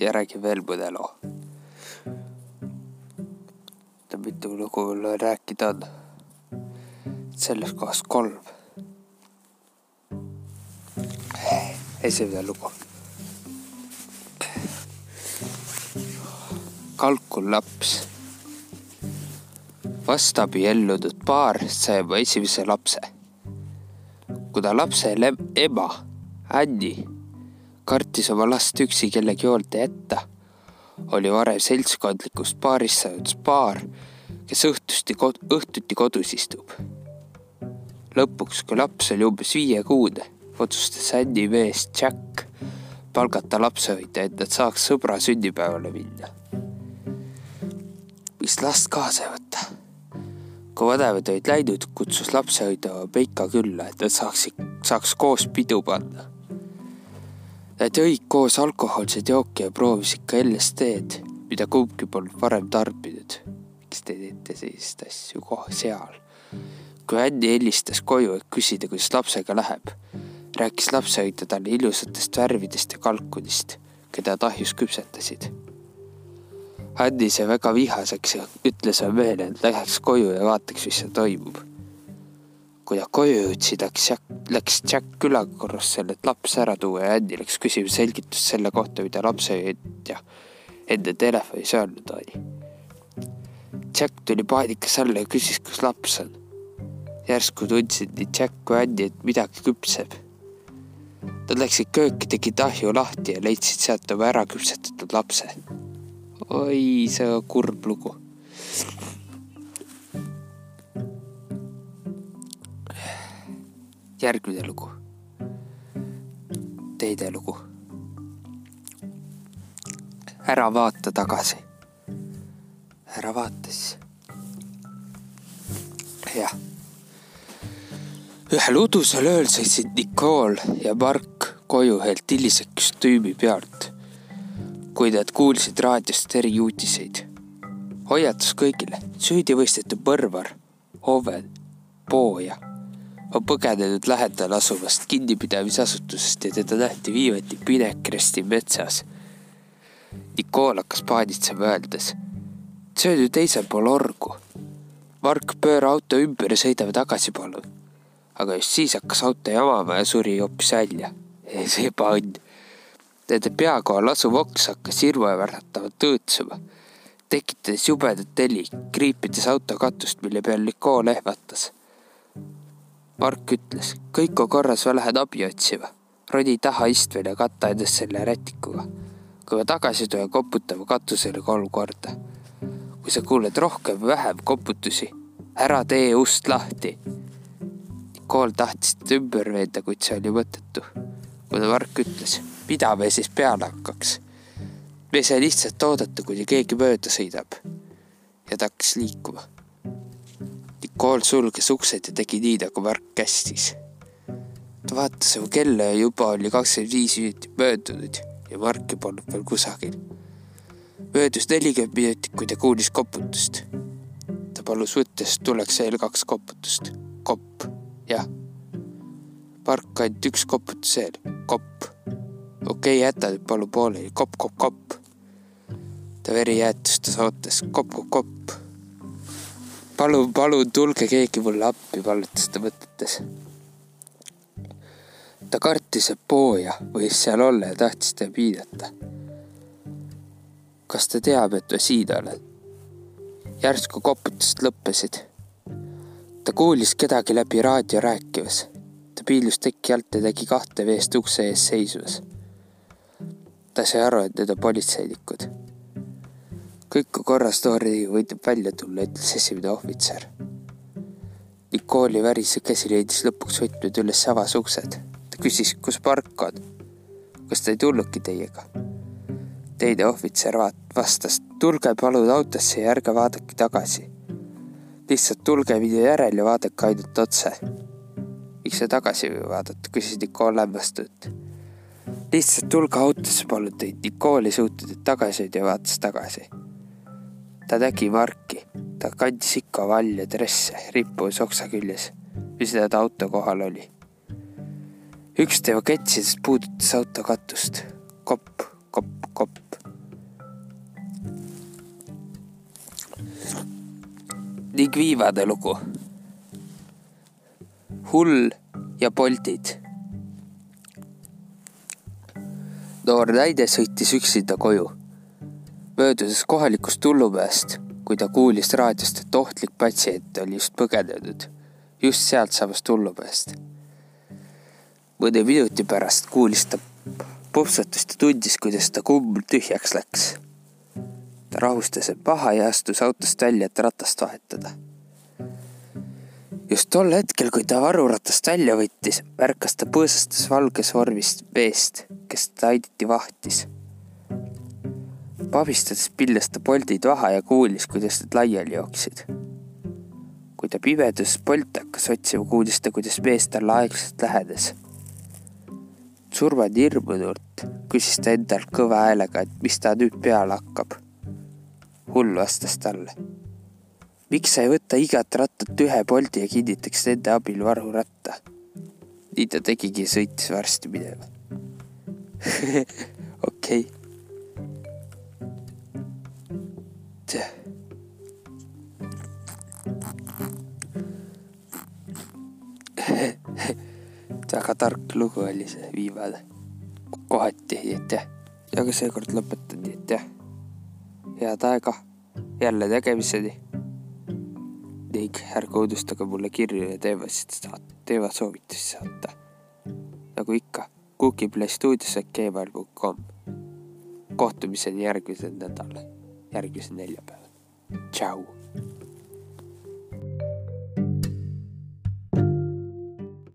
ja räägin veel mõne loo. mitu lugu mul rääkida on. selles kohas kolm. esimene lugu. kalkul laps. vastabiellunud paar sai oma esimese lapse. kuna lapse ema, Anni kartis oma last üksi kellegi hoolde jätta. oli varem seltskondlikust paarist saanud paar, kes õhtusti, õhtuti kodus istub. lõpuks, kui laps oli umbes viiekuune, otsustas Anni mees Jack palgata lapsehoidja, et nad saaks sõbra sünnipäevale minna. mis last kaasa võtta? kui vanemad olid läinud, kutsus lapsehoidja Peika külla, et nad saaksid, saaks koos pidu panna Nad jõid koos alkohoolseid jooke ja proovisid ka LSD-d, mida kumbki polnud varem tarbinud. miks te teete selliseid asju kohe seal? kui Anni helistas koju, et küsida, kuidas lapsega läheb, rääkis lapsehoidja talle ilusatest värvidest ja kalkunist, keda ta ahjus küpsetasid. Anni sai väga vihaseks ja ütles mehele, et läheks koju ja vaataks, mis seal toimub kui nad koju jõudsid, läks Jack, läks Jack külakorrusele, et laps ära tuua ja Andy läks küsima selgitust selle kohta, mida lapsehoidja enda telefonis öelnud oli. Jack tuli paanikas alla ja küsis, kus laps on. järsku tundsid nii Jack kui Andy, et midagi küpseb. Nad läksid kööki, tegid ahju lahti ja leidsid sealt oma ära küpsetatud lapse. oi, see on kurb lugu järgmine lugu. teine lugu. ära vaata tagasi. ära vaata siis. jah. ühel udusel ööl sõitsid Nicole ja Mark koju ühelt hilisekostüümi pealt, kui nad kuulsid raadiost eriuudiseid. hoiatus kõigile, süüdimõistetud mõrvar, Oven, Pooja on põgenenud lähedal asuvast kinnipidamisasutusest ja teda nähti viimati Pinekresti metsas. Nikool hakkas paanitsema, öeldes. see on ju teisel pool orgu. Mark, pööra auto ümber ja sõidame tagasi, palun. aga just siis hakkas auto jamama ja suri hoopis välja. see ebaõnn. Nende pea kohal asuv oks hakkas hirmuäratavalt õõtsuma, tekitades jubedat heli, kriipides auto katust, mille peal Nicole ehmatas Mark ütles, kõik on korras, ma lähen abi otsima. roni taha istvel ja katta endast selle rätikuga. kui ma tagasi tulen, koputama katusele kolm korda. kui sa kuuled rohkem või vähem koputusi, ära tee ust lahti. Kool tahtis teda ümber veenda, kuid see oli mõttetu. kuna Mark ütles, mida me siis peale hakkaks. me ei saa lihtsalt oodata, kuni keegi mööda sõidab. ja ta hakkas liikuma kool sulges uksed ja tegi nii, nagu Mark kästis. ta vaatas oma kella ja juba oli kakskümmend viis minutit möödunud ja Marki polnud veel kusagil. möödus nelikümmend minutit, kui ta kuulis koputust. ta palus võtta, sest tuleks veel kaks koputust. kopp, jah. Mark ainult üks koputus veel, kopp. okei okay,, jäta nüüd palun pooleli, kopp, kopp, kopp. ta veri jäätustas, ootas kopp, kopp, kopp palun, palun tulge keegi mulle appi, palutas ta mõtetes. ta kartis, et pooja võis seal olla ja tahtis teda piinata. kas ta teab, et ma siin olen? järsku koputused lõppesid. ta kuulis kedagi läbi raadio rääkimas. ta piilus teki alt ja nägi kahte meest ukse ees seismas. ta sai aru, et need on politseinikud kõik on korras, Tori võidab välja tulla, ütles esimene ohvitser. Nikooli värisev käsi leidis lõpuks võtmed üles avas uksed. ta küsis, kus Mark on. kas ta ei tulnudki teiega? teine ohvitser vastas, tulge palun autosse ja ärge vaadake tagasi. lihtsalt tulge minu järel ja vaadake ainult otse. miks sa tagasi ei või vaadata, küsis Nikool hämmastatult. lihtsalt tulge autosse, palun teid. Nikool ei suutnud tagasi hoida ja vaatas tagasi ta nägi Marki, ta kandis ikka valje dresse, rippus oksa küljes, mis ta auto kohal oli. üks tema ketsidest puudutas auto katust. kopp, kopp, kopp. ning viimane lugu. hull ja Boltid. noor naine sõitis üksinda koju, möödudes kohalikust tullumäest, kui ta kuulis raadiost, et ohtlik patsient oli just põgenenud just sealtsamast tullumäest. mõne minuti pärast kuulis ta popsatust ja tundis, kuidas ta kumm tühjaks läks. ta rahustas end maha ja astus autost välja, et ratast vahetada just tol hetkel, kui ta varuratast välja võttis, märkas ta põõsastes valges vormis meest, kes ta aiditi vahtis. Pabistades pilles ta poldid maha ja kuulis, kuidas need laiali jooksid. kui ta pimeduses polte hakkas otsima, kuulis ta, kuidas mees talle aeglaselt lähenes. surmani hirmunult küsis ta endalt kõva häälega, et mis ta nüüd peale hakkab. hull vastas talle miks sa ei võta igat rattat ühe poldi ja kinnitaks nende abil varuratta? nii ta tegigi, sõitis varsti minema. okei. väga tark lugu oli see viimane. kohati, jah. ja ka seekord et jah. head aega, jälle nägemiseni ning ärge unustage mulle kirju ja teemasid saata, teemasoovitusi saata. nagu ikka, cookieplay.stuudios.gmail.com. kohtumiseni järgmisel nädalal, järgmisel neljapäeval. tšau.